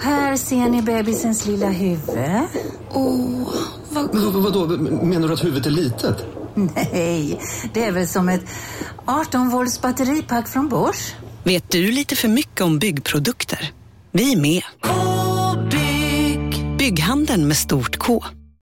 Här ser ni bebisens lilla huvud. Åh, vad... Men, vadå, menar du att huvudet är litet? Nej, det är väl som ett 18 volts batteripack från Bors. Vet du lite för mycket om byggprodukter? Vi är med. -bygg. Bygghandeln med stort K.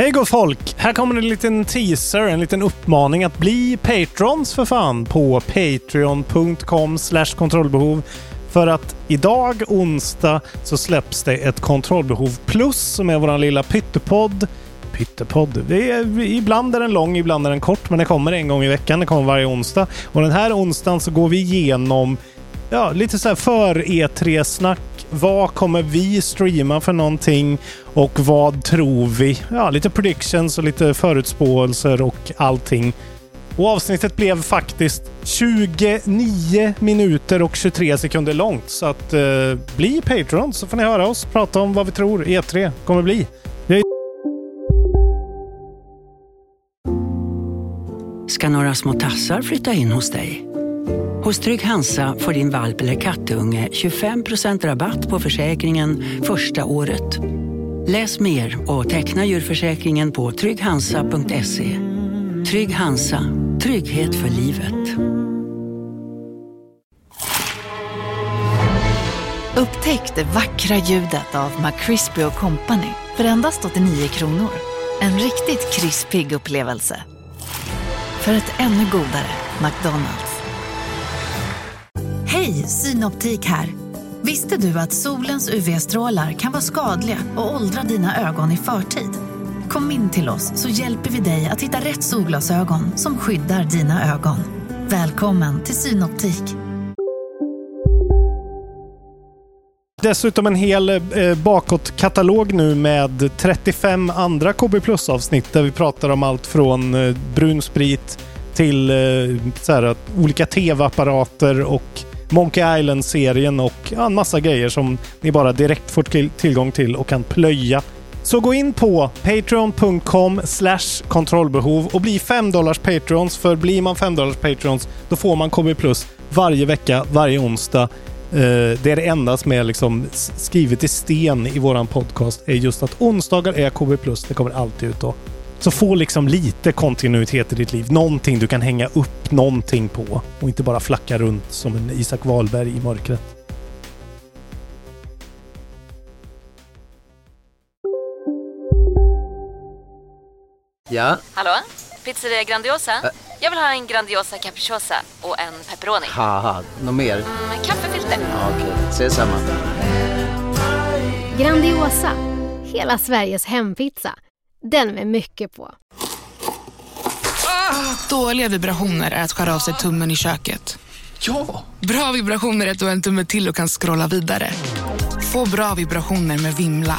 Hej gott folk! Här kommer en liten teaser, en liten uppmaning att bli patrons för fan på patreon.com kontrollbehov. För att idag, onsdag, så släpps det ett kontrollbehov plus som är vår lilla pyttepodd. Pyttepodd. Det är, ibland är den lång, ibland är den kort, men det kommer en gång i veckan. Det kommer varje onsdag. Och den här onsdagen så går vi igenom ja, lite så här för E3-snack. Vad kommer vi streama för någonting och vad tror vi? Ja, lite predictions och lite förutspåelser och allting. Och avsnittet blev faktiskt 29 minuter och 23 sekunder långt. Så att eh, bli Patreon så får ni höra oss prata om vad vi tror E3 kommer bli. Jag Ska några små tassar flytta in hos dig? Hos Trygg Hansa får din valp eller kattunge 25% rabatt på försäkringen första året. Läs mer och teckna djurförsäkringen på trygghansa.se. Trygg Hansa, trygghet för livet. Upptäck det vackra ljudet av McCrispy Company för endast 89 kronor. En riktigt krispig upplevelse. För ett ännu godare McDonalds. Hej, Synoptik här. Visste du att solens UV-strålar kan vara skadliga och åldra dina ögon i förtid? Kom in till oss så hjälper vi dig att hitta rätt solglasögon som skyddar dina ögon. Välkommen till Synoptik. Dessutom en hel eh, bakåtkatalog nu med 35 andra KB Plus-avsnitt där vi pratar om allt från eh, brun sprit till eh, så här, olika tv-apparater och Monkey Island-serien och ja, en massa grejer som ni bara direkt får tillgång till och kan plöja. Så gå in på patreon.com kontrollbehov och bli 5 dollars patrons. För blir man 5 dollars patrons då får man KB Plus varje vecka, varje onsdag. Eh, det är det enda som är liksom skrivet i sten i våran podcast är just att onsdagar är KB Plus. Det kommer alltid ut då. Så få liksom lite kontinuitet i ditt liv. Någonting du kan hänga upp någonting på och inte bara flacka runt som en Isak Wahlberg i mörkret. Ja? Hallå? Pizzeria Grandiosa? Ä Jag vill ha en Grandiosa capriciosa och en pepperoni. Haha, något mer? Mm, kaffefilter. Ja, Okej, okay. ses samma. Grandiosa, hela Sveriges hempizza. Den med mycket på. Ah, dåliga vibrationer är att skära av sig tummen i köket. Ja! Bra vibrationer är att du har en tumme till och kan scrolla vidare. Få bra vibrationer med Vimla.